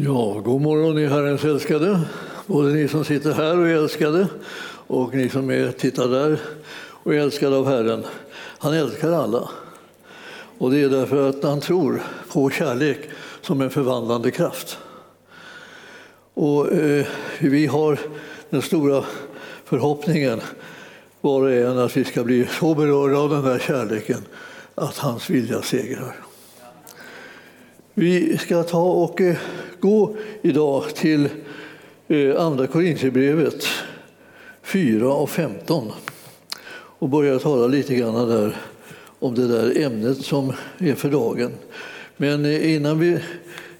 Ja, god morgon ni Herrens älskade, både ni som sitter här och är älskade och ni som är, tittar där och är älskade av Herren. Han älskar alla. Och det är därför att han tror på kärlek som en förvandlande kraft. Och eh, vi har den stora förhoppningen, var och en, att vi ska bli så berörda av den där kärleken att hans vilja segrar. Vi ska ta och eh, gå idag till eh, Andra Korinthierbrevet 4 och 15 och börja tala lite grann där om det där ämnet som är för dagen. Men eh, innan vi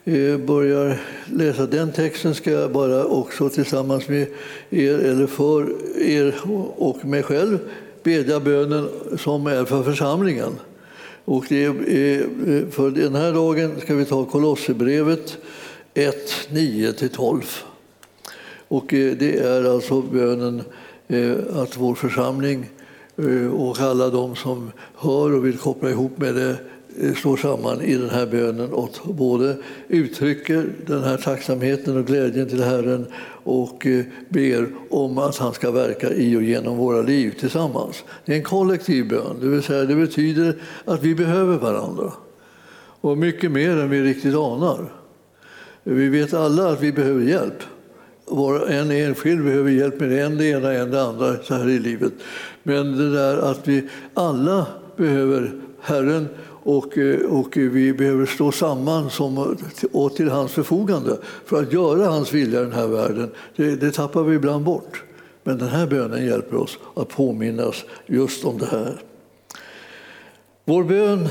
eh, börjar läsa den texten ska jag bara också tillsammans med er, eller för er och mig själv, bedja bönen som är för församlingen. Och det är, för den här dagen ska vi ta Kolosserbrevet 1, 9-12. Och eh, det är alltså bönen eh, att vår församling eh, och alla de som hör och vill koppla ihop med det slår samman i den här bönen och både uttrycker den här tacksamheten och glädjen till Herren och ber om att han ska verka i och genom våra liv tillsammans. Det är en kollektiv bön, det vill säga det betyder att vi behöver varandra. Och mycket mer än vi riktigt anar. Vi vet alla att vi behöver hjälp. Var en enskild behöver hjälp med en det ena, en det andra så här i livet. Men det där att vi alla behöver Herren och, eh, och vi behöver stå samman som, och till hans förfogande för att göra hans vilja i den här världen, det, det tappar vi ibland bort. Men den här bönen hjälper oss att påminnas just om det här. Vår bön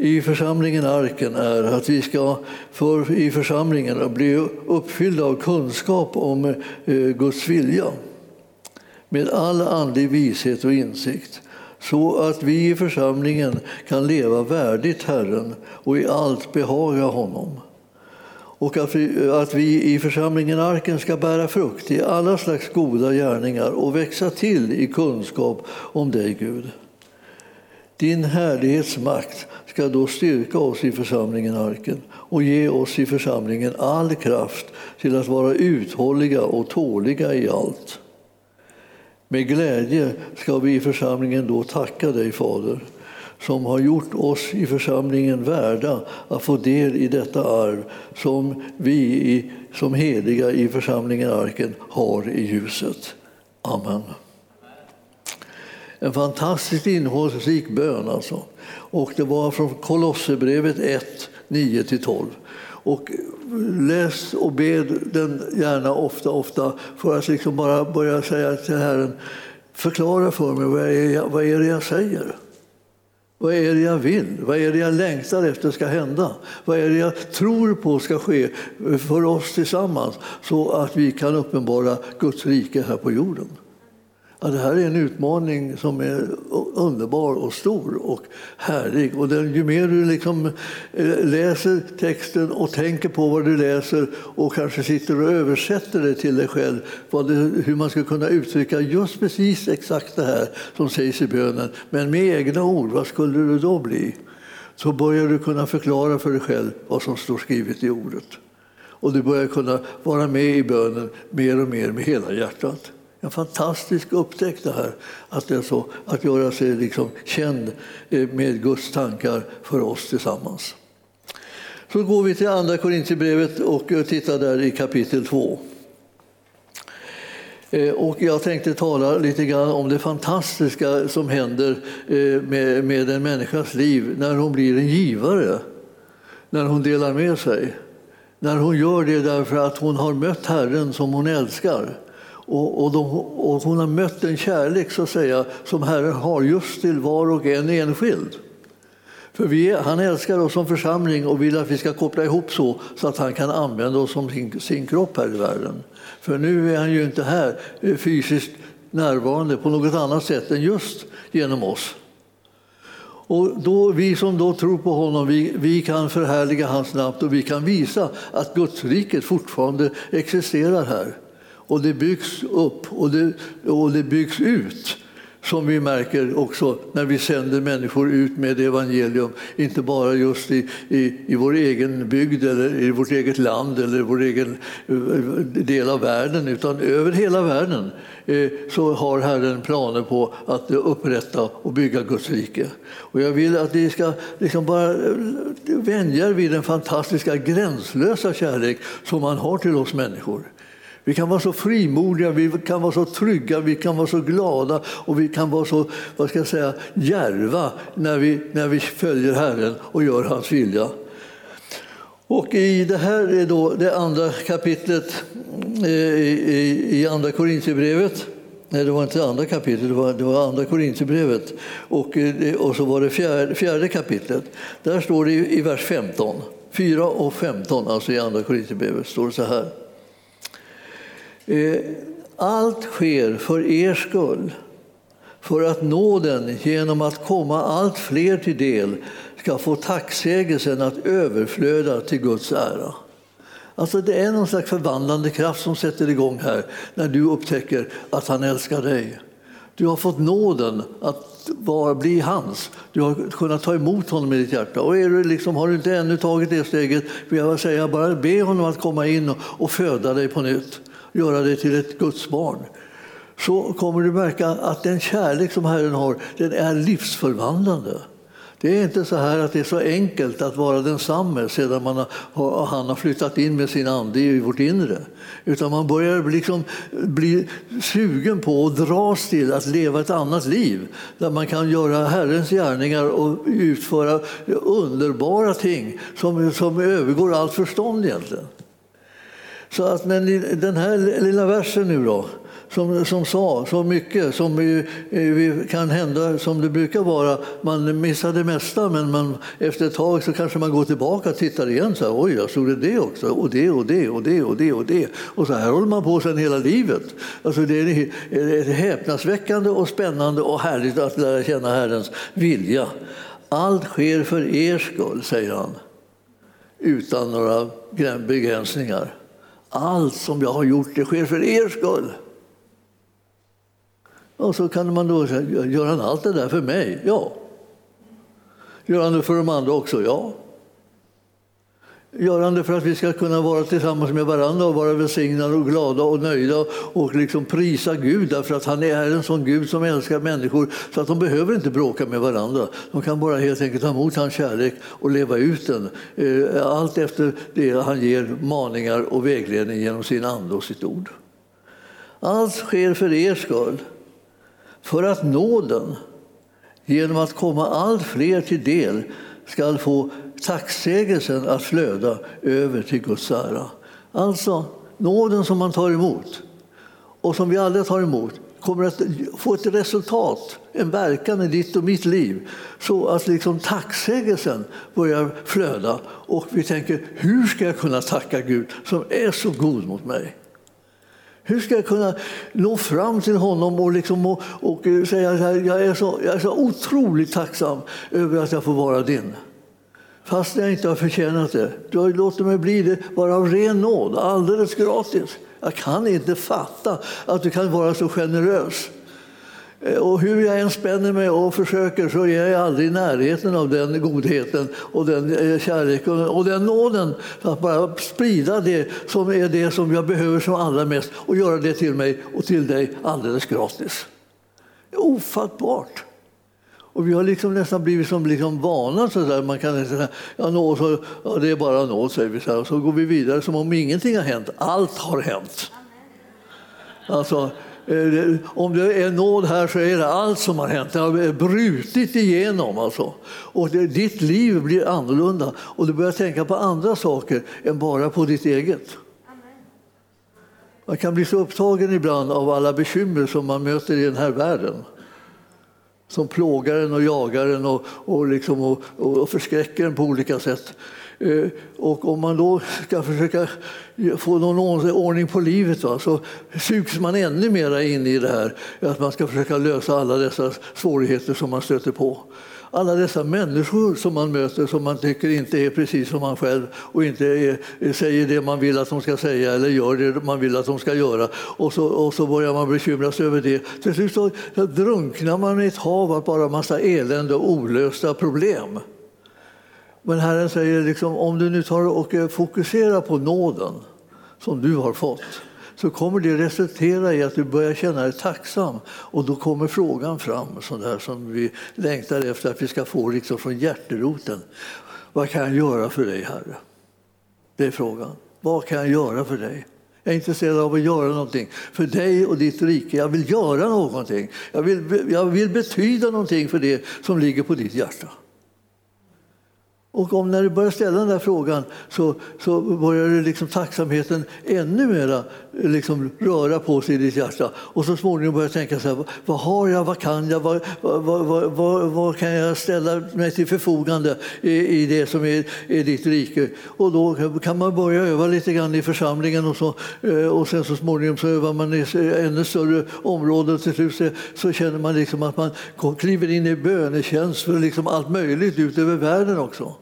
i församlingen Arken är att vi ska för, i församlingen bli uppfyllda av kunskap om eh, Guds vilja med all andlig vishet och insikt så att vi i församlingen kan leva värdigt Herren och i allt behaga honom. Och att vi, att vi i församlingen Arken ska bära frukt i alla slags goda gärningar och växa till i kunskap om dig, Gud. Din härlighetsmakt ska då styrka oss i församlingen Arken och ge oss i församlingen all kraft till att vara uthålliga och tåliga i allt. Med glädje ska vi i församlingen då tacka dig, Fader, som har gjort oss i församlingen värda att få del i detta arv som vi som heliga i församlingen Arken har i ljuset. Amen. En fantastiskt innehållsrik bön. Alltså. Och det var från Kolosserbrevet 1, 9-12. Och läs och bed den gärna ofta, ofta för att liksom bara börja säga till Herren, förklara för mig vad är, jag, vad är det jag säger? Vad är det jag vill? Vad är det jag längtar efter ska hända? Vad är det jag tror på ska ske för oss tillsammans så att vi kan uppenbara Guds rike här på jorden? Ja, det här är en utmaning som är underbar och stor och härlig. Och den, ju mer du liksom eh, läser texten och tänker på vad du läser och kanske sitter och översätter det till dig själv, det, hur man ska kunna uttrycka just precis exakt det här som sägs i bönen, men med egna ord, vad skulle det då bli? Så börjar du kunna förklara för dig själv vad som står skrivet i ordet. Och du börjar kunna vara med i bönen mer och mer med hela hjärtat. En fantastisk upptäckt det här, att, det är så, att göra sig liksom känd eh, med Guds tankar för oss tillsammans. Så går vi till Andra Korinthierbrevet och eh, tittar där i kapitel 2. Eh, och jag tänkte tala lite grann om det fantastiska som händer med, med en människas liv när hon blir en givare, när hon delar med sig. När hon gör det därför att hon har mött Herren som hon älskar och, och, de, och, hon har mött en kärlek så att säga, som Herren har just till var och en enskild. För vi, han älskar oss som församling och vill att vi ska koppla ihop så, så att han kan använda oss som sin, sin kropp här i världen. För nu är han ju inte här eh, fysiskt närvarande på något annat sätt än just genom oss. Och då, vi som då tror på honom, vi, vi kan förhärliga hans namn och vi kan visa att Guds riket fortfarande existerar här och det byggs upp och det, och det byggs ut som vi märker också när vi sänder människor ut med evangelium, inte bara just i, i, i vår egen bygd eller i vårt eget land eller vår egen eh, del av världen, utan över hela världen eh, så har Herren planer på att upprätta och bygga Guds rike. Och jag vill att ni ska liksom bara eh, vänja er vid den fantastiska gränslösa kärlek som han har till oss människor. Vi kan vara så frimodiga, vi kan vara så trygga, vi kan vara så glada och vi kan vara så vad ska jag säga, djärva när vi, när vi följer Herren och gör hans vilja. Och i det här är då det andra kapitlet eh, i, i, i Andra Korintierbrevet. Nej, det var inte andra kapitlet, det var, det var andra Korintierbrevet. Och, eh, och så var det fjärde, fjärde kapitlet. Där står det i, i vers 15, 4 och 15, alltså i andra Korintierbrevet, står det så här. Eh, allt sker för er skull, för att nåden genom att komma allt fler till del ska få tacksägelsen att överflöda till Guds ära. Alltså det är någon slags förvandlande kraft som sätter igång här när du upptäcker att han älskar dig. Du har fått nåden att vara, bli hans. Du har kunnat ta emot honom i ditt hjärta. Och är du liksom, har du inte ännu tagit det steget vill jag säga bara be honom att komma in och, och föda dig på nytt göra dig till ett Guds barn så kommer du märka att den kärlek som Herren har den är livsförvandlande. Det är inte så här att det är så enkelt att vara densamme sedan man har, han har flyttat in med sin ande i vårt inre. Utan man börjar liksom bli sugen på och dras till att leva ett annat liv där man kan göra Herrens gärningar och utföra underbara ting som, som övergår allt förstånd egentligen. Så att, men den här lilla versen nu då, som, som sa så mycket som eh, vi, kan hända som det brukar vara. Man missar det mesta men man, efter ett tag så kanske man går tillbaka och tittar igen. Så här, Oj, jag såg det, det också, och det och det och det och det och det. Och så här håller man på sen hela livet. Alltså det är, är häpnadsväckande och spännande och härligt att lära känna Herrens vilja. Allt sker för er skull, säger han, utan några begränsningar. Allt som jag har gjort det sker för er skull. Och så kan man då säga, gör han allt det där för mig? Ja. Gör han det för de andra också? Ja. Gör han det för att vi ska kunna vara tillsammans med varandra och vara välsignade och glada och nöjda och liksom prisa Gud därför att han är en sån Gud som älskar människor så att de behöver inte bråka med varandra. De kan bara helt enkelt ta emot hans kärlek och leva ut den. Eh, allt efter det han ger maningar och vägledning genom sin ande och sitt ord. Allt sker för er skull, för att nåden genom att komma allt fler till del ska få tacksägelsen att flöda över till Guds ära. Alltså, nåden som man tar emot och som vi alla tar emot kommer att få ett resultat, en verkan i ditt och mitt liv så att liksom tacksägelsen börjar flöda och vi tänker hur ska jag kunna tacka Gud som är så god mot mig? Hur ska jag kunna nå fram till honom och, liksom och, och säga att jag jag är så otroligt tacksam över att jag får vara din? Fast jag inte har förtjänat det. Du har låtit mig bli det bara av ren nåd, alldeles gratis. Jag kan inte fatta att du kan vara så generös. Eh, och hur jag än spänner mig och försöker så är jag aldrig i närheten av den godheten och den eh, kärleken och den nåden. Att bara sprida det som är det som jag behöver som allra mest och göra det till mig och till dig alldeles gratis. Det är ofattbart. Och vi har liksom nästan blivit som liksom vana. Så där. Man kan säga ja, nå, så, ja, det är bara nåd, säger vi. Så, här. så går vi vidare som om ingenting har hänt. Allt har hänt. Alltså, eh, om det är nåd här så är det allt som har hänt. Det har brutit igenom. Alltså. Och det, ditt liv blir annorlunda och du börjar tänka på andra saker än bara på ditt eget. Man kan bli så upptagen ibland av alla bekymmer som man möter i den här världen som plågar en och jagar en och, och, liksom och, och förskräcker en på olika sätt. Eh, och om man då ska försöka få någon ordning på livet va, så sugs man ännu mer in i det här att man ska försöka lösa alla dessa svårigheter som man stöter på. Alla dessa människor som man möter som man tycker inte är precis som man själv och inte är, säger det man vill att de ska säga eller gör det man vill att de ska göra. Och så, och så börjar man bekymra sig över det. Till slut så drunknar man i ett hav av bara massa elände och olösta problem. Men Herren säger liksom, om du nu tar och fokuserar på nåden som du har fått så kommer det resultera i att du börjar känna dig tacksam. Och då kommer frågan fram, sån där som vi längtar efter att vi ska få liksom från hjärteroten. Vad kan jag göra för dig, Herre? Det är frågan. Vad kan jag göra för dig? Jag är intresserad av att göra någonting för dig och ditt rike. Jag vill göra någonting. Jag vill, jag vill betyda någonting för det som ligger på ditt hjärta. Och om när du börjar ställa den där frågan så, så börjar liksom tacksamheten ännu mer liksom röra på sig i ditt hjärta. Och så småningom börjar du tänka så här, vad har jag, vad kan jag, vad, vad, vad, vad, vad kan jag ställa mig till förfogande i, i det som är, är ditt rike? Och då kan man börja öva lite grann i församlingen och, så, eh, och sen så småningom så övar man i ännu större områden och till slut så, så känner man liksom att man kliver in i bönetjänst för liksom allt möjligt ut över världen också.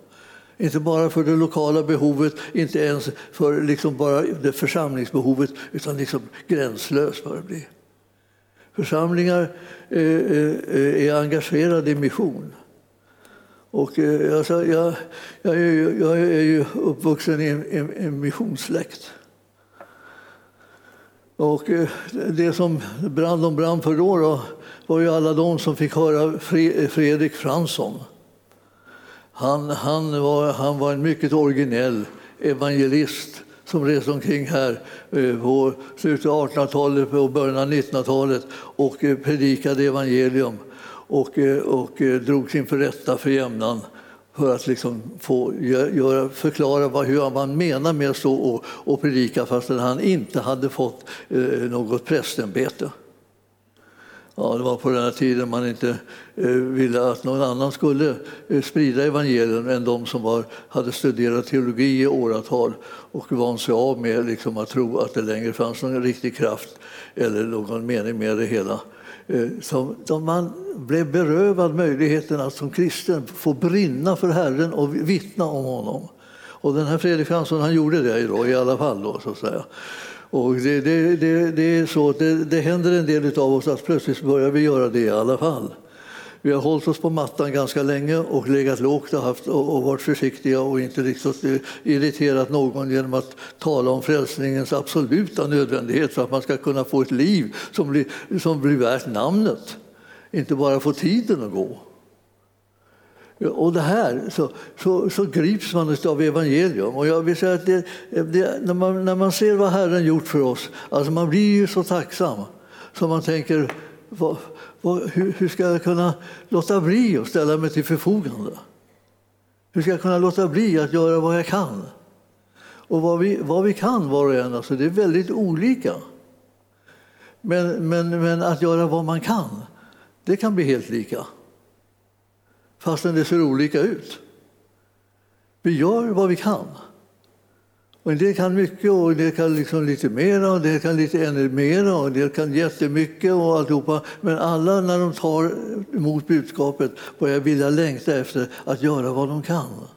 Inte bara för det lokala behovet, inte ens för liksom bara det församlingsbehovet, utan liksom gränslöst bör det bli. Församlingar eh, eh, eh, är engagerade i mission. Och, alltså, jag, jag, är, jag är ju uppvuxen i en, en, en missionssläkt. Och det som brann, de brann för då, då var ju alla de som fick höra Fredrik Fransson han, han, var, han var en mycket originell evangelist som reste omkring här eh, på slutet av 1800-talet och början av 1900-talet och eh, predikade evangelium och, eh, och drog sin förrätta för jämnan för att liksom få göra, förklara vad, hur man menar med att stå och, och predika fastän han inte hade fått eh, något prästämbete. Ja, det var på den här tiden man inte eh, ville att någon annan skulle eh, sprida evangelium än de som var, hade studerat teologi i åratal och vant sig av med liksom, att tro att det längre fanns någon riktig kraft eller någon mening med det hela. Eh, så man blev berövad möjligheten att som kristen få brinna för Herren och vittna om honom. Och den här Fredrik Fransson han gjorde det idag, i alla fall. Då, så att säga. Och det, det, det, det är så det, det händer en del av oss att plötsligt börjar vi göra det i alla fall. Vi har hållit oss på mattan ganska länge och legat lågt och, haft, och varit försiktiga och inte riktigt eh, irriterat någon genom att tala om frälsningens absoluta nödvändighet för att man ska kunna få ett liv som blir, som blir värt namnet. Inte bara få tiden att gå. Och det här så, så, så grips man av evangelium. Och jag vill säga att det, det, när, man, när man ser vad Herren gjort för oss, alltså man blir ju så tacksam. Så man tänker, vad, vad, hur, hur, ska jag kunna låta bli att ställa mig till förfogande? Hur ska jag kunna låta bli att göra vad jag kan? Och vad vi, vad vi kan var och en, alltså, det är väldigt olika. Men, men, men att göra vad man kan, det kan bli helt lika fastän det ser olika ut. Vi gör vad vi kan. Och en del kan mycket och en del kan liksom lite mer och en del kan lite ännu mer och en del kan jättemycket och alltihopa. Men alla när de tar emot budskapet börjar vilja längta efter att göra vad de kan.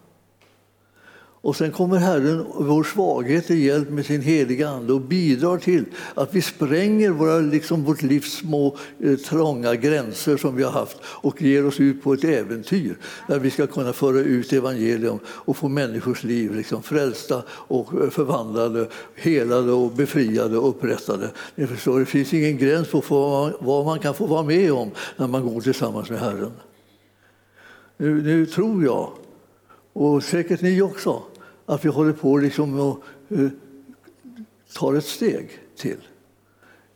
Och sen kommer Herren vår svaghet till hjälp med sin heliga Ande och bidrar till att vi spränger våra, liksom vårt livs små eh, trånga gränser som vi har haft och ger oss ut på ett äventyr där vi ska kunna föra ut evangelium och få människors liv liksom frälsta och eh, förvandlade, helade och befriade och upprättade. Ni förstår, det finns ingen gräns på vad man kan få vara med om när man går tillsammans med Herren. Nu, nu tror jag, och säkert ni också, att vi håller på liksom och eh, tar ett steg till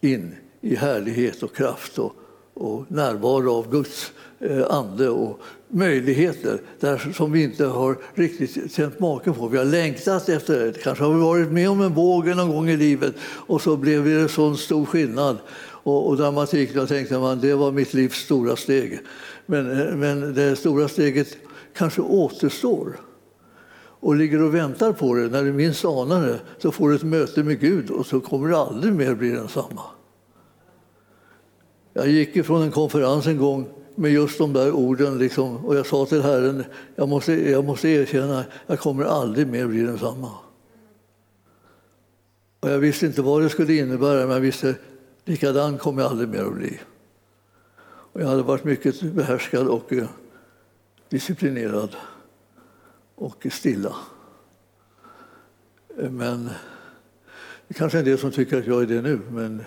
in i härlighet och kraft och, och närvaro av Guds eh, ande och möjligheter där som vi inte har riktigt känt maken på. Vi har längtat efter det. Kanske har vi varit med om en våg någon gång i livet och så blev det en sån stor skillnad och, och dramatik. Då tänkte man det var mitt livs stora steg. Men, eh, men det stora steget kanske återstår och ligger och väntar på det. När du minst anar det så får du ett möte med Gud och så kommer du aldrig mer bli densamma. Jag gick ifrån en konferens en gång med just de där orden. Liksom, och jag sa till Herren, jag måste, jag måste erkänna, jag kommer aldrig mer bli densamma. Och jag visste inte vad det skulle innebära, men jag visste likadan kommer jag aldrig mer att bli. Och jag hade varit mycket behärskad och eh, disciplinerad och stilla. Men det kanske är en del som tycker att jag är det nu, men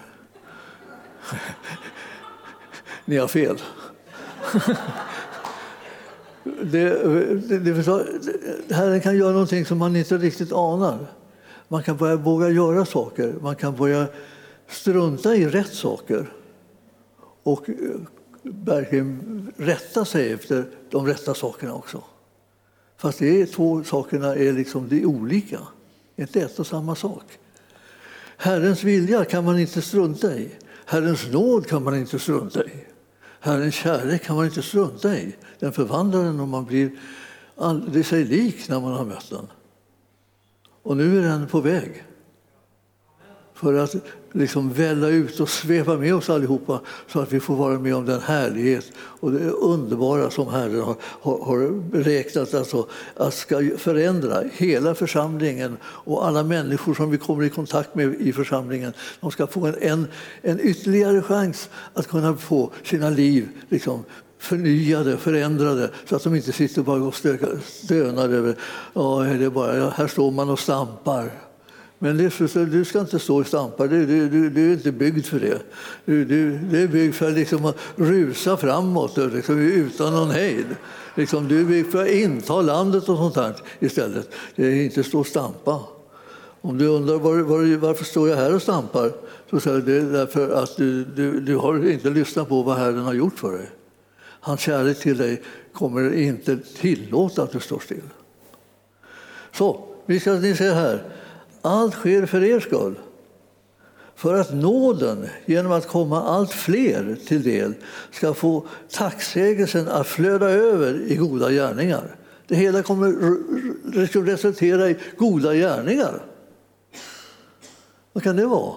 ni har fel. det, det, det, Herren kan göra någonting som man inte riktigt anar. Man kan börja våga göra saker. Man kan börja strunta i rätt saker och verkligen rätta sig efter de rätta sakerna också. Fast det är två sakerna är liksom det är olika, inte ett och samma sak. Herrens vilja kan man inte strunta i. Herrens nåd kan man inte strunta i. Herrens kärlek kan man inte strunta i. Den förvandlar en och man blir aldrig sig lik när man har mött den. Och nu är den på väg för att liksom välla ut och svepa med oss allihopa så att vi får vara med om den härlighet och det underbara som Herren har, har, har beräknat alltså, att ska förändra hela församlingen och alla människor som vi kommer i kontakt med i församlingen. De ska få en, en, en ytterligare chans att kunna få sina liv liksom, förnyade, förändrade så att de inte sitter bara och stönar över ja, det är bara, här står man och stampar. Men Jesus, du ska inte stå och stampa, du, du, du, du är inte byggd för det. Du, du, du är byggd för liksom att rusa framåt liksom, utan någon hejd. Liksom, du är byggd för att inta landet och sånt här istället. Det är inte stå och stampa. Om du undrar var, var, varför står jag här och stampar så säger det är därför att du, du, du har inte lyssnat på vad Herren har gjort för dig. Hans kärlek till dig kommer inte tillåta att du står still. Så, vi ska ni ser här. Allt sker för er skull. För att nåden, genom att komma allt fler till del, ska få tacksägelsen att flöda över i goda gärningar. Det hela kommer resultera i goda gärningar. Vad kan det vara?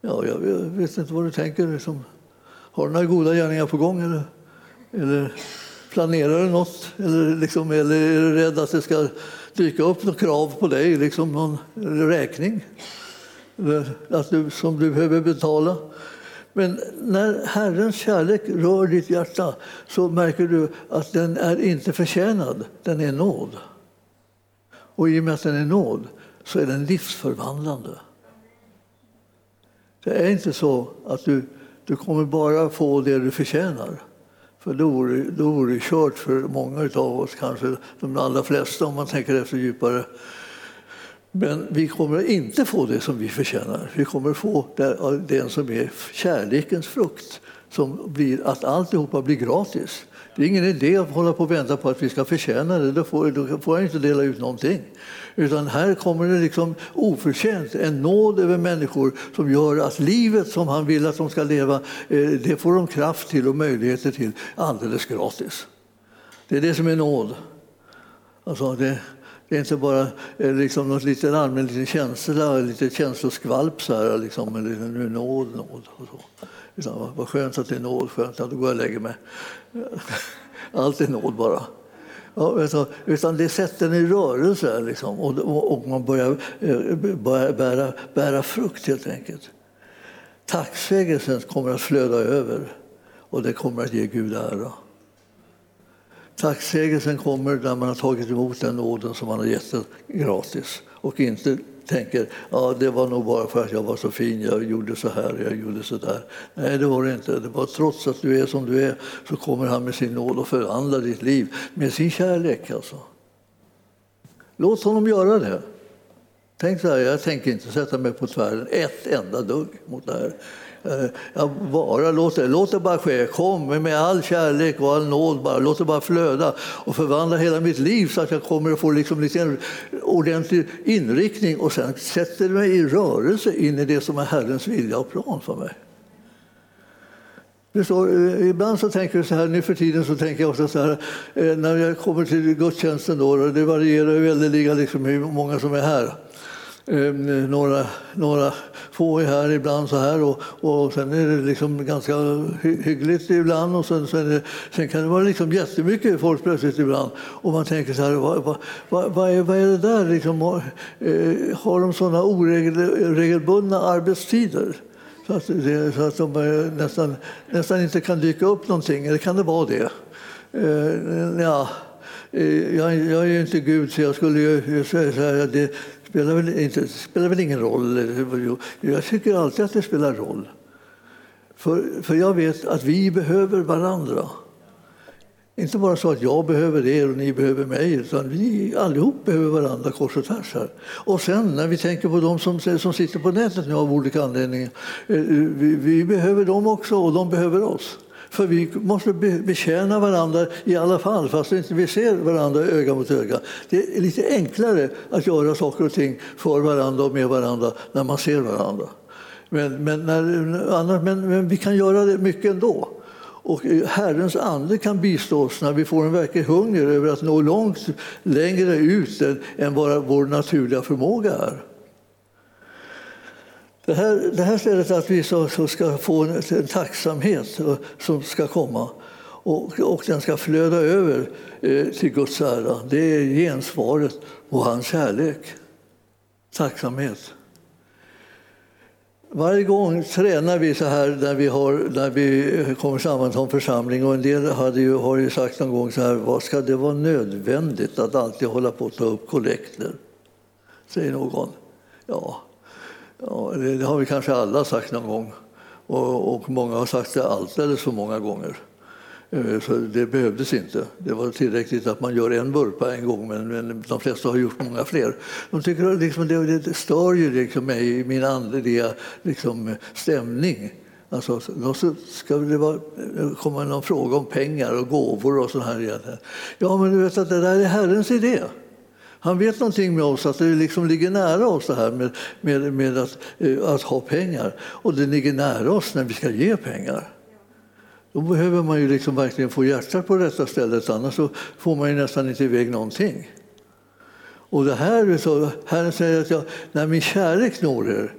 Ja, jag vet inte vad du tänker. Liksom, har du några goda gärningar på gång? Eller, eller planerar du något? Eller, liksom, eller är du rädd att det ska dyka upp något krav på dig, liksom någon räkning eh, att du, som du behöver betala. Men när Herrens kärlek rör ditt hjärta så märker du att den är inte förtjänad, den är nåd. Och i och med att den är nåd så är den livsförvandlande. Det är inte så att du, du kommer bara få det du förtjänar. För då vore, då vore det kört för många av oss, kanske de allra flesta om man tänker efter djupare. Men vi kommer inte få det som vi förtjänar. Vi kommer få det som är kärlekens frukt, som blir att alltihopa blir gratis. Det är ingen idé att hålla på och vänta på att vi ska förtjäna det. Då får, då får jag inte dela ut någonting. Utan här kommer det liksom oförtjänt en nåd över människor som gör att livet som han vill att de ska leva, eh, det får de kraft till och möjligheter till alldeles gratis. Det är det som är nåd. Alltså det, det är inte bara eh, liksom något lite allmän liten känsla, lite känsloskvalp så här, liksom, eller nu nåd, nåd och så. Utan, vad skönt att det är nåd, skönt att då går jag och lägger mig. Allt är nåd bara. Ja, alltså, utan det sätter en i rörelse liksom, och, och, man börjar, eh, börjar bära, bära frukt helt enkelt. Tacksägelsen kommer att flöda över och det kommer att ge Gud ära. Tacksägelsen kommer när man har tagit emot den nåden som man har gett gratis och inte tänker ja, det var nog bara för att jag var så fin, jag gjorde så här, jag gjorde så där. Nej, det var det inte. Det var trots att du är som du är så kommer han med sin nåd och förvandlar ditt liv med sin kärlek. Alltså. Låt honom göra det. Tänk så här, jag tänker inte sätta mig på tvären ett enda dugg mot det här. Eh, ja, bara låt det, låt det bara ske. Kom med all kärlek och all nåd. Bara. Låt det bara flöda och förvandla hela mitt liv så att jag kommer att få liksom lite ordentlig inriktning och sen sätter mig i rörelse in i det som är Herrens vilja och plan för mig. Så, eh, ibland så tänker jag så här, nu för tiden så tänker jag också så här, eh, när jag kommer till gudstjänsten då, det varierar väldigt liksom hur många som är här. Ehm, några, några få är här ibland så här och, och sen är det liksom ganska hyggligt ibland och sen, sen, det, sen kan det vara liksom jättemycket folk plötsligt ibland och man tänker så här, vad, vad, vad, är, vad är det där? Liksom, har, eh, har de sådana oregelbundna arbetstider? Så att, det, så att de nästan, nästan inte kan dyka upp någonting, eller kan det vara det? Ehm, eh, ja, jag, jag är ju inte Gud, så jag skulle ju säga att det, spelar väl, inte, spelar väl ingen roll. Jag tycker alltid att det spelar roll. För, för jag vet att vi behöver varandra. Inte bara så att jag behöver er och ni behöver mig, utan vi allihop behöver varandra kors och tvärs. Här. Och sen när vi tänker på de som, som sitter på nätet nu av olika anledningar, eh, vi, vi behöver dem också och de behöver oss. För vi måste betjäna varandra i alla fall, fast vi inte ser varandra öga mot öga. Det är lite enklare att göra saker och ting för varandra och med varandra när man ser varandra. Men, men, när, men, men vi kan göra det mycket ändå. Och Herrens ande kan bistå oss när vi får en verklig hunger över att nå långt längre ut än vad vår naturliga förmåga är. Det här, det här stället att vi så, så ska få en, en, tacksamhet eh, som ska komma och, och den ska flöda över eh, till Guds ära. Det är gensvaret på hans kärlek. Tacksamhet. Varje gång tränar vi så här när vi, har, när vi eh, kommer samman som församling. Och en del hade ju, har ju sagt någon gång så här, vad ska det vara nödvändigt att alltid hålla på att ta upp kollekter? Säger någon. Ja, Ja, det har vi kanske alla sagt någon gång. Och, och många har sagt det alldeles för många gånger. Eh, så det behövdes inte. Det var tillräckligt att man gör en burpa en gång, men, men de flesta har gjort många fler. De tycker liksom, det, det stör ju liksom mig i min andliga liksom, stämning. Alltså, då ska det vara, eh, komma någon fråga om pengar och gåvor och sånt här. Ja, men du vet att det där är Herrens idé. Han vet någonting med oss, att det liksom ligger nära oss det här med, med, med att, eh, att ha pengar. Och det ligger nära oss när vi ska ge pengar. Då behöver man ju liksom verkligen få hjärtat på rätta stället, annars så får man ju nästan inte iväg någonting. Och det här, så, Herren säger att jag, när min kärlek når er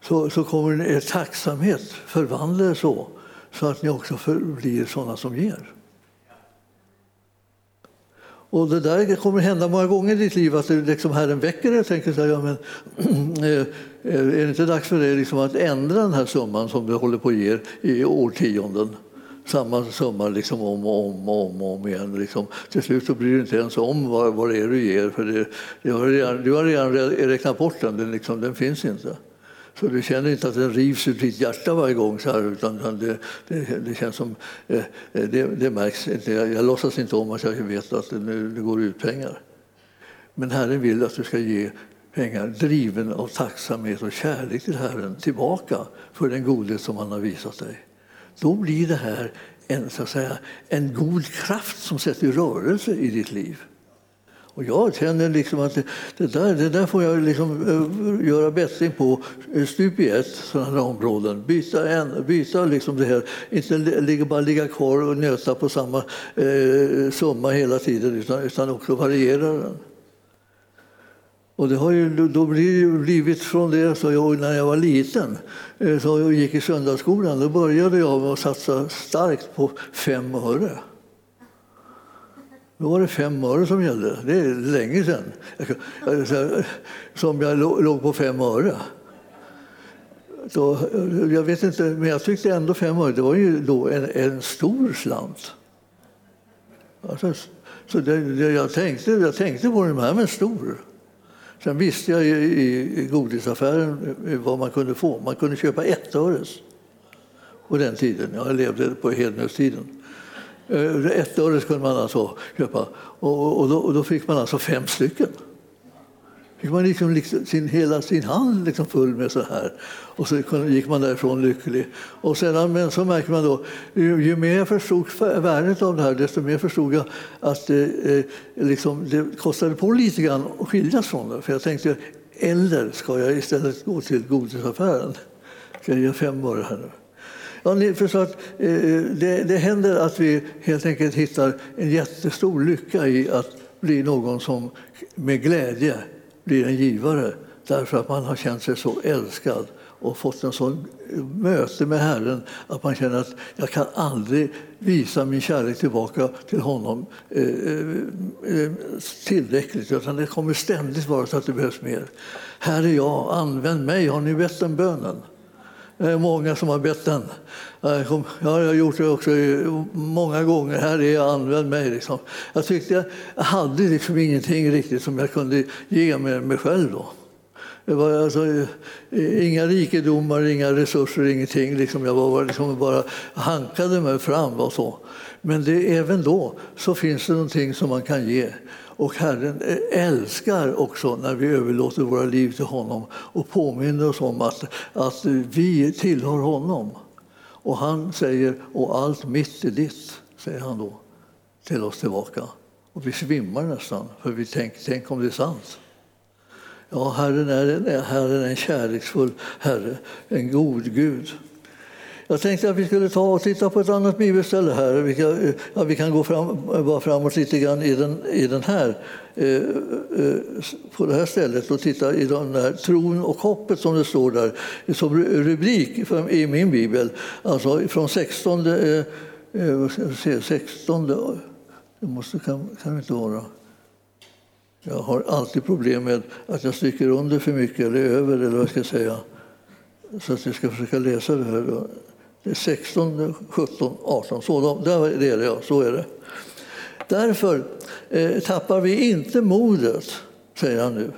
så, så kommer er tacksamhet förvandla er så, så att ni också blir sådana som ger. Och det där kommer hända många gånger i ditt liv, att liksom Herren väcker dig och tänker så här, ja, men, eh, eh, är det inte dags för dig liksom att ändra den här summan som du håller på att ge i årtionden? Samma summa liksom om och om och om, och om igen. Liksom. Till slut så bryr du inte ens om vad, vad det är du ger, för det, det har redan, du har redan räknat bort den, den, liksom, den finns inte. Så du känner inte att den rivs ur ditt hjärta varje gång, så här, utan det, det, det känns som, eh, det, det märks inte. Jag, jag låtsas inte om att jag vet att det, nu, det går ut pengar. Men Herren vill att du ska ge pengar driven av tacksamhet och kärlek till Herren tillbaka för den godhet som han har visat dig. Då blir det här en, så att säga, en god kraft som sätter rörelse i ditt liv. Och jag känner liksom att det, det, där, det där får jag liksom, eh, göra bättring på eh, stup i ett, sådana områden. Byta, en, byta liksom det här, inte ligga, bara ligga kvar och nöta på samma uh, summa hela tiden utan, utan också variera den. Och det har ju då blivit från det, så jag, när jag var liten, så jag gick i söndagsskolan, då började jag med att satsa starkt på fem öre. Då var det fem öre som gällde. Det är länge sedan som jag låg på fem öre. Då, jag vet inte, men jag tyckte ändå fem öre det var ju då en, en stor slant. Alltså, så det, det, jag, tänkte, jag tänkte på det här med stor. Sen visste jag i, i godisaffären eh, vad man kunde få. Man kunde köpa ett öres på den tiden. Jag levde på hednöstiden. Eh, ett öre kunde man alltså köpa och, och, då, och då fick man alltså fem stycken fick man liksom, liksom sin, hela sin hand liksom full med så här. Och så gick man därifrån lycklig. Och sedan, men så märker man då, ju, ju mer jag förstod värdet av det här, desto mer förstod jag att det, eh, liksom, det kostade på lite grann att skiljas från det. För jag tänkte, eller ska jag istället gå till godisaffären? Ska jag ge fem öre här nu? Ja, ni förstår att, eh, det, det händer att vi helt enkelt hittar en jättestor lycka i att bli någon som med glädje blir en givare därför att man har känt sig så älskad och fått en sån eh, möte med Herren att man känner att jag kan aldrig visa min kärlek tillbaka till honom eh, eh, eh tillräckligt utan det kommer ständigt vara så att det behövs mer. Här är jag, använd mig. Har ni bett den bönen? Det är många som har bett den. Jag har gjort det också många gånger. Här är jag, använd mig. Liksom. Jag tyckte jag hade liksom ingenting riktigt som jag kunde ge med mig själv. Då. Det var alltså, eh, inga rikedomar, inga resurser, ingenting. Liksom jag var liksom bara hankade mig fram. Och så. Men det, även då så finns det någonting som man kan ge. Och Herren älskar också när vi överlåter våra liv till honom och påminner oss om att, att vi tillhör honom. Och han säger, och allt mitt är ditt, säger han då till oss tillbaka. Och vi svimmar nästan, för vi tänker, tänk om det är sant. Ja, Herren är en, Herren är en kärleksfull Herre, en god Gud. Jag tänkte att vi skulle ta och titta på ett annat bibelställe här. Vi kan, eh, ja, vi kan gå fram, bara framåt lite grann i den, i den här, eh, eh på det här stället och titta i den här tron och hoppet som det står där som rubrik i min bibel. Alltså från 16, eh, eh se, 16 det måste, kan, kan det inte vara. Jag har alltid problem med att jag stryker under för mycket eller över eller vad jag ska säga. Så att jag ska försöka läsa det här. Då. 16, 17, 18. Så, där är det, ja. Så är det. Därför eh, tappar vi inte modet, säger han nu.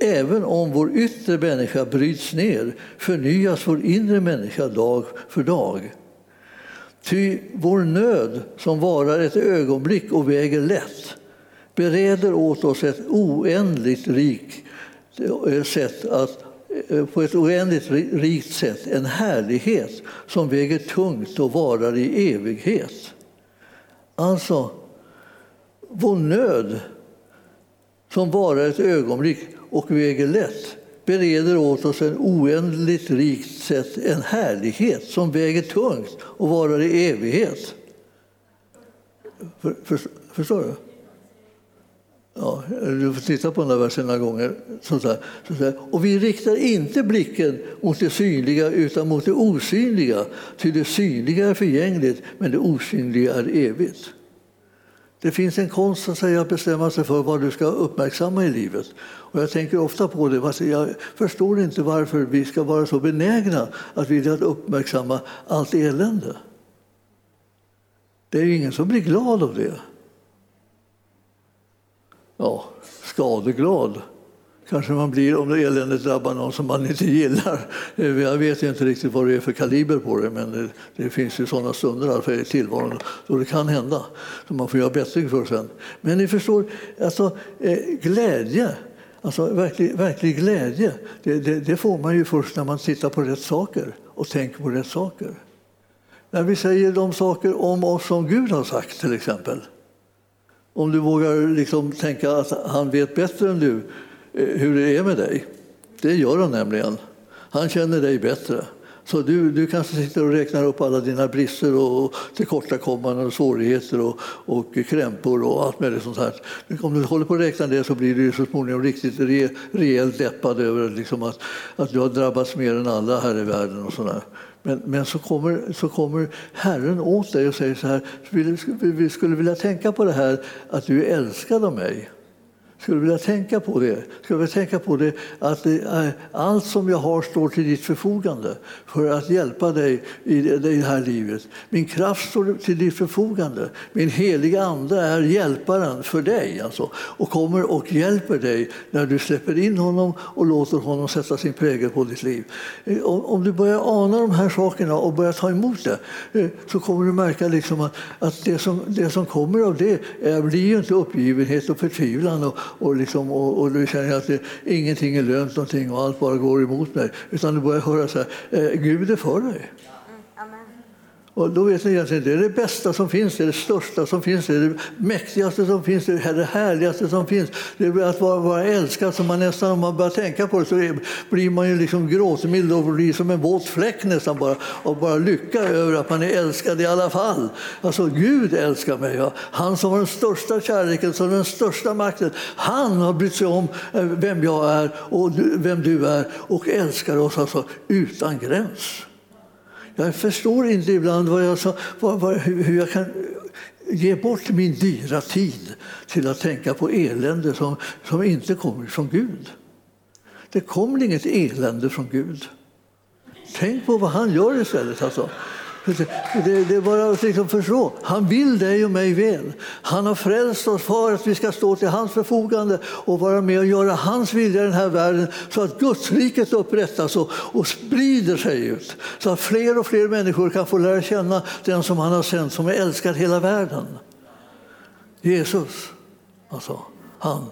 Även om vår yttre människa bryts ner förnyas vår inre människa dag för dag. Ty vår nöd, som varar ett ögonblick och väger lätt bereder åt oss ett oändligt rikt eh, sätt att Eh, på ett oändligt rikt sätt en härlighet som väger tungt och varar i evighet. Alltså, vår nöd som varar ett ögonblick och väger lätt bereder åt oss en oändligt rikt sätt en härlighet som väger tungt och varar i evighet. För, för, förstår du? Ja, du får titta på den där versen några gånger. Sådär, sådär. Och vi riktar inte blicken mot det synliga utan mot det osynliga. Ty det synliga är förgängligt, men det osynliga är evigt. Det finns en konst att säga, bestämma sig för vad du ska uppmärksamma i livet. Och jag tänker ofta på det. Jag förstår inte varför vi ska vara så benägna att vilja uppmärksamma allt elände. Det är ju ingen som blir glad av det ja, skadeglad kanske man blir om det eländet drabbar någon som man inte gillar. Eh, jag vet inte riktigt vad det är för kaliber på det, men det, det finns ju sådana stunder i tillvaron då det kan hända. Så man får göra bättring för sen. Men ni förstår, alltså, eh, glädje, alltså verklig, verklig glädje, det, det, det får man ju först när man tittar på rätt saker och tänker på rätt saker. När vi säger de saker om oss som Gud har sagt till exempel om du vågar liksom tänka att han vet bättre än du eh, hur det är med dig. Det gör han nämligen. Han känner dig bättre. Så du, du kanske sitter och räknar upp alla dina brister och tillkortakommanden och svårigheter och, och krämpor och allt möjligt sånt här. Om du håller på att räkna det så blir du så småningom riktigt re, rejält deppad över liksom att, att du har drabbats mer än alla här i världen. och sådär. Men, men så, kommer, så kommer Herren åt dig och säger så här, vi skulle vilja tänka på det här att du är älskad av mig. Skulle vilja tänka på det. Skulle vilja tänka på det att det allt som jag har står till ditt förfogande för att hjälpa dig i det här livet. Min kraft står till ditt förfogande. Min heliga Ande är hjälparen för dig alltså, och kommer och hjälper dig när du släpper in honom och låter honom sätta sin prägel på ditt liv. Eh, om du börjar ana de här sakerna och börjar ta emot det eh, så kommer du märka liksom att, att det, som, det som kommer av det blir ju inte uppgivenhet och förtvivlan och, och, liksom, och, och då känner jag att det, ingenting är lönt någonting och allt bara går emot mig. Utan du börjar höra så här, eh, Gud är för dig. Och då vet ni att det är det bästa som finns, det är det största som finns, det är det mäktigaste som finns, det är det härligaste som finns. Det är att vara, vara älskad, som man nästan, om man börjar tänka på det så blir man ju liksom gråtmild och blir som en våt fläck nästan bara, och bara lycka över att man är älskad i alla fall. Alltså Gud älskar mig, ja. han som har den största kärleken, som har den största makten, han har brytt sig om eh, vem jag är och vem du är och älskar oss alltså utan gräns. Jag förstår inte ibland vad jag, vad, vad, hur jag kan ge bort min dyra tid till att tänka på elände som, som inte kommer från Gud. Det kommer inget elände från Gud. Tänk på vad han gör istället. Alltså. Det, det är bara att liksom förstå. Han vill dig och mig väl. Han har frälst oss för att vi ska stå till hans förfogande och vara med och göra hans vilja i den här världen så att Gudsriket upprättas och, och sprider sig ut. Så att fler och fler människor kan få lära känna den som han har sänt, som är älskad hela världen. Jesus, alltså han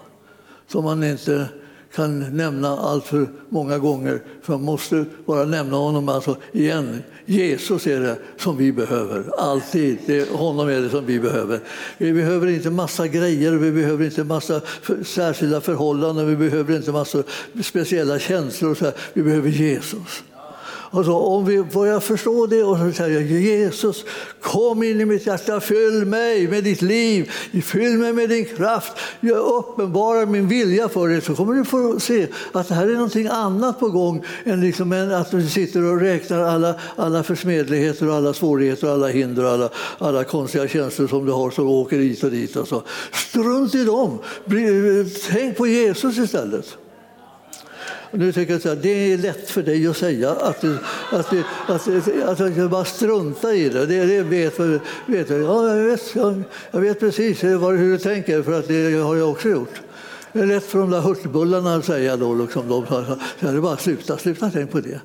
som man inte kan nämna allt för många gånger, för man måste bara nämna honom alltså igen. Jesus är det som vi behöver, alltid. Det är honom är det som vi behöver. Vi behöver inte massa grejer, vi behöver inte massa särskilda förhållanden, vi behöver inte massa speciella känslor. Så här. Vi behöver Jesus. Alltså, om vi börjar förstå det och så säger Jesus, kom in i mitt hjärta, fyll mig med ditt liv, fyll mig med din kraft, jag uppenbarar min vilja för dig, så kommer du få se att det här är någonting annat på gång än liksom att du sitter och räknar alla, alla försmedligheter, och alla svårigheter, och alla hinder och alla, alla konstiga känslor som du har som åker hit och dit. Alltså. Strunt i dem, tänk på Jesus istället. Nu tycker jag att det är lätt för dig att säga att du, att du, att du, att du bara strunta i det. Det, det vet, vet jag. Ja, jag, vet, jag, jag vet precis hur du tänker, för att det har jag också gjort. Det är lätt för de där hurtbullarna att säga då, liksom, de, så, så, det bara sluta, sluta tänk på det.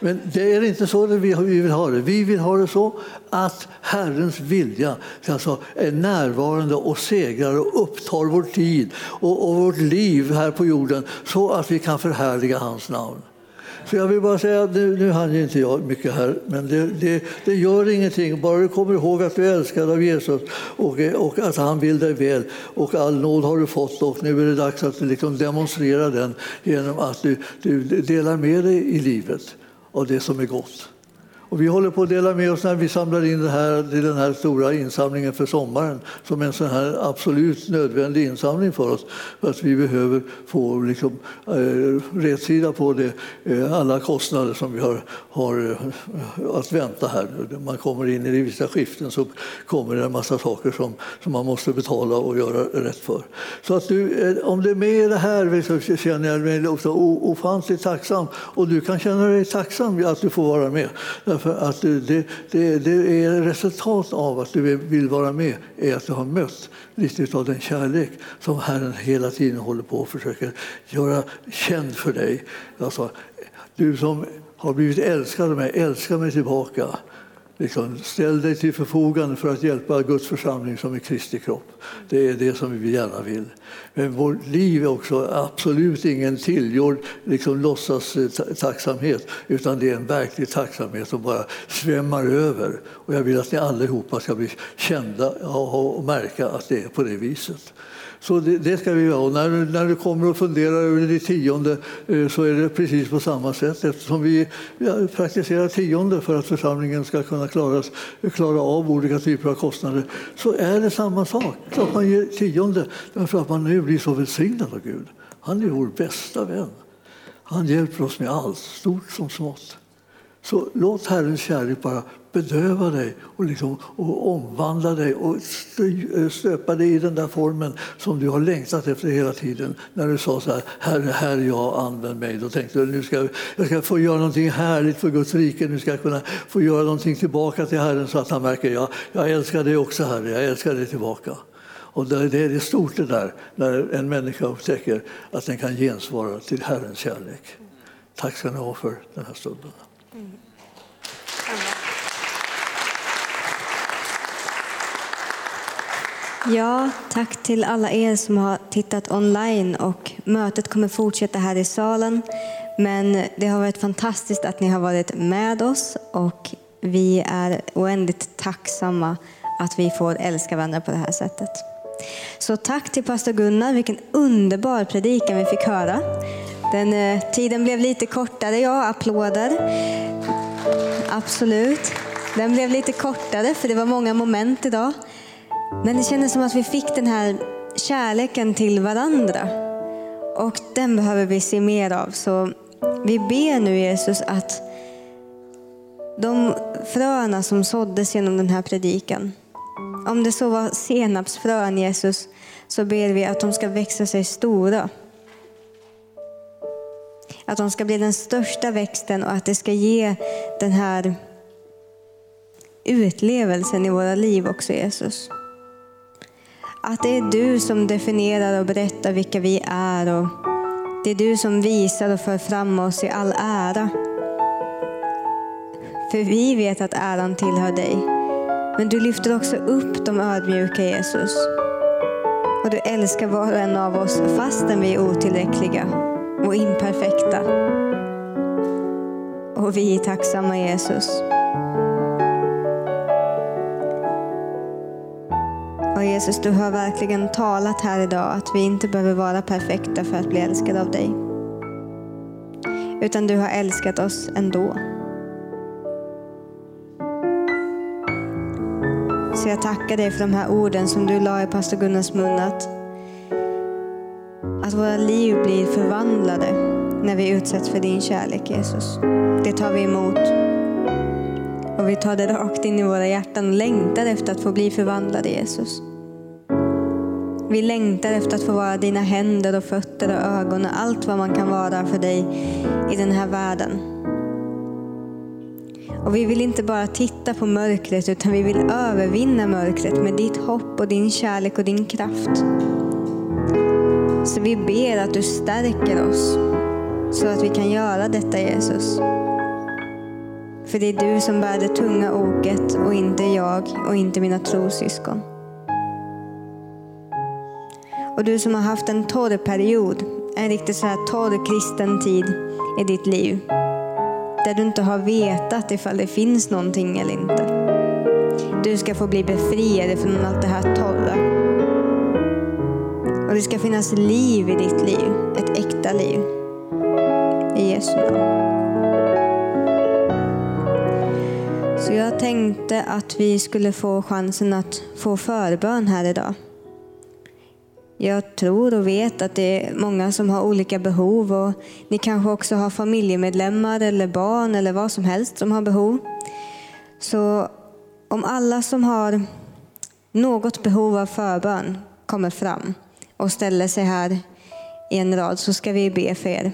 Men det är inte så vi vill ha det. Vi vill ha det så att Herrens vilja alltså, är närvarande och segrar och upptar vår tid och, och vårt liv här på jorden så att vi kan förhärliga hans namn. Så jag vill bara säga, nu, nu hann inte jag mycket här, men det, det, det, gör ingenting. Bara du kommer ihåg att du är älskad av Jesus och, och att han vill dig väl. Och all nåd har du fått och nu är det dags att liksom demonstrera den genom att du, du delar med dig i livet av det som är gott. Och vi håller på att dela med oss när vi samlar in det här, den här stora insamlingen för sommaren som en sån här absolut nödvändig insamling för oss. För att vi behöver få liksom, eh, rätsida på det, eh, alla kostnader som vi har, har eh, att vänta här. Man kommer in i vissa skiften så kommer det en massa saker som, som man måste betala och göra rätt för. Så att du, eh, om du är med i det här så känner jag mig också ofantligt tacksam. Och du kan känna dig tacksam att du får vara med. Därför att det, det, det är resultat av att du vill vara med är att du har mött lite av den kärlek som Herren hela tiden håller på och försöker göra känd för dig. Alltså, du som har blivit älskad av mig, älska mig tillbaka. Liksom, ställ dig till förfogande för att hjälpa Guds församling som är Kristi kropp. Det är det som vi gärna vill. Men vårt liv är också absolut ingen tillgjord liksom, låtsas tacksamhet utan det är en verklig tacksamhet som bara svämmar över. Och jag vill att ni allihopa ska bli kända och märka att det är på det viset. Så det, det, ska vi göra. Och när, när du kommer och funderar över det tionde eh, så är det precis på samma sätt eftersom vi praktiserar tionde för att församlingen ska kunna klaras, klara av olika typer av kostnader så är det samma sak. Klart man ger tionde därför att man nu blir så välsignad av Gud. Han är vår bästa vän. Han hjälper oss med allt, stort som smått. Så låt Herrens kärlek bara bedöva dig och, liksom, och omvandla dig och stöpa dig i den där formen som du har längtat efter hela tiden. När du sa så här, Herre, här jag, använd mig. Då tänkte du, nu ska jag ska få göra någonting härligt för Guds rike. Nu ska jag kunna få göra någonting tillbaka till Herren så att han märker, ja, jag älskar dig också Herre, jag älskar dig tillbaka. Och det är stort det där, när en människa upptäcker att den kan gensvara till Herrens kärlek. Tack ska ni ha för den här stunden. Ja, tack till alla er som har tittat online och mötet kommer fortsätta här i salen. Men det har varit fantastiskt att ni har varit med oss och vi är oändligt tacksamma att vi får älska varandra på det här sättet. Så tack till pastor Gunnar, vilken underbar predikan vi fick höra. Den, eh, tiden blev lite kortare, ja, applåder. Absolut. Den blev lite kortare för det var många moment idag. Men det kändes som att vi fick den här kärleken till varandra. Och den behöver vi se mer av. Så vi ber nu Jesus att de fröna som såddes genom den här predikan, om det så var senapsfrön Jesus, så ber vi att de ska växa sig stora. Att de ska bli den största växten och att det ska ge den här utlevelsen i våra liv också Jesus. Att det är du som definierar och berättar vilka vi är och det är du som visar och för fram oss i all ära. För vi vet att äran tillhör dig. Men du lyfter också upp de ödmjuka Jesus. Och du älskar var och en av oss fastän vi är otillräckliga och imperfekta. Och vi är tacksamma Jesus. Och Jesus, du har verkligen talat här idag att vi inte behöver vara perfekta för att bli älskade av dig. Utan du har älskat oss ändå. Så jag tackar dig för de här orden som du la i pastor Gunnars mun. Att, att våra liv blir förvandlade när vi utsätts för din kärlek Jesus. Det tar vi emot. Och vi tar det rakt in i våra hjärtan och längtar efter att få bli förvandlade Jesus. Vi längtar efter att få vara dina händer och fötter och ögon och allt vad man kan vara för dig i den här världen. Och vi vill inte bara titta på mörkret utan vi vill övervinna mörkret med ditt hopp och din kärlek och din kraft. Så vi ber att du stärker oss så att vi kan göra detta Jesus. För det är du som bär det tunga oket och inte jag och inte mina trossyskon. Och du som har haft en torr period, en riktigt så här torr kristen tid i ditt liv. Där du inte har vetat ifall det finns någonting eller inte. Du ska få bli befriad från allt det här torra. Och det ska finnas liv i ditt liv, ett äkta liv. I Jesu namn. Så jag tänkte att vi skulle få chansen att få förbön här idag. Jag tror och vet att det är många som har olika behov och ni kanske också har familjemedlemmar eller barn eller vad som helst som har behov. Så om alla som har något behov av förbön kommer fram och ställer sig här i en rad så ska vi be för er.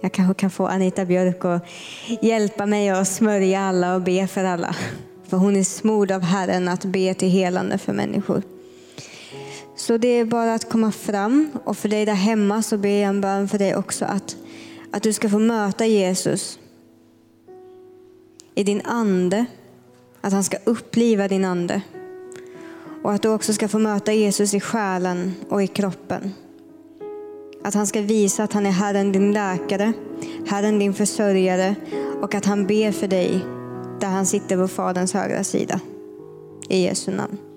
Jag kanske kan få Anita Björk att hjälpa mig att smörja alla och be för alla. För hon är smord av Herren att be till helande för människor. Så det är bara att komma fram och för dig där hemma så ber jag en bön för dig också att, att du ska få möta Jesus i din ande. Att han ska uppliva din ande. Och att du också ska få möta Jesus i själen och i kroppen. Att han ska visa att han är Herren din läkare, Herren din försörjare och att han ber för dig där han sitter på Faderns högra sida. I Jesu namn.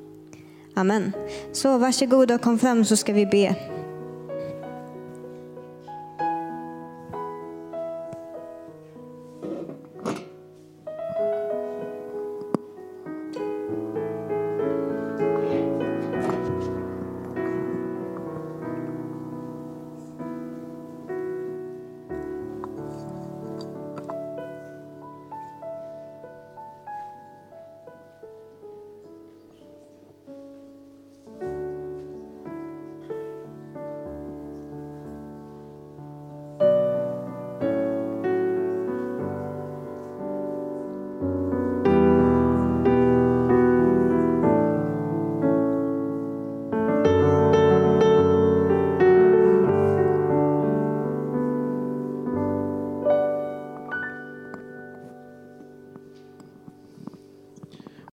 Amen. Så varsågod och kom fram så ska vi be.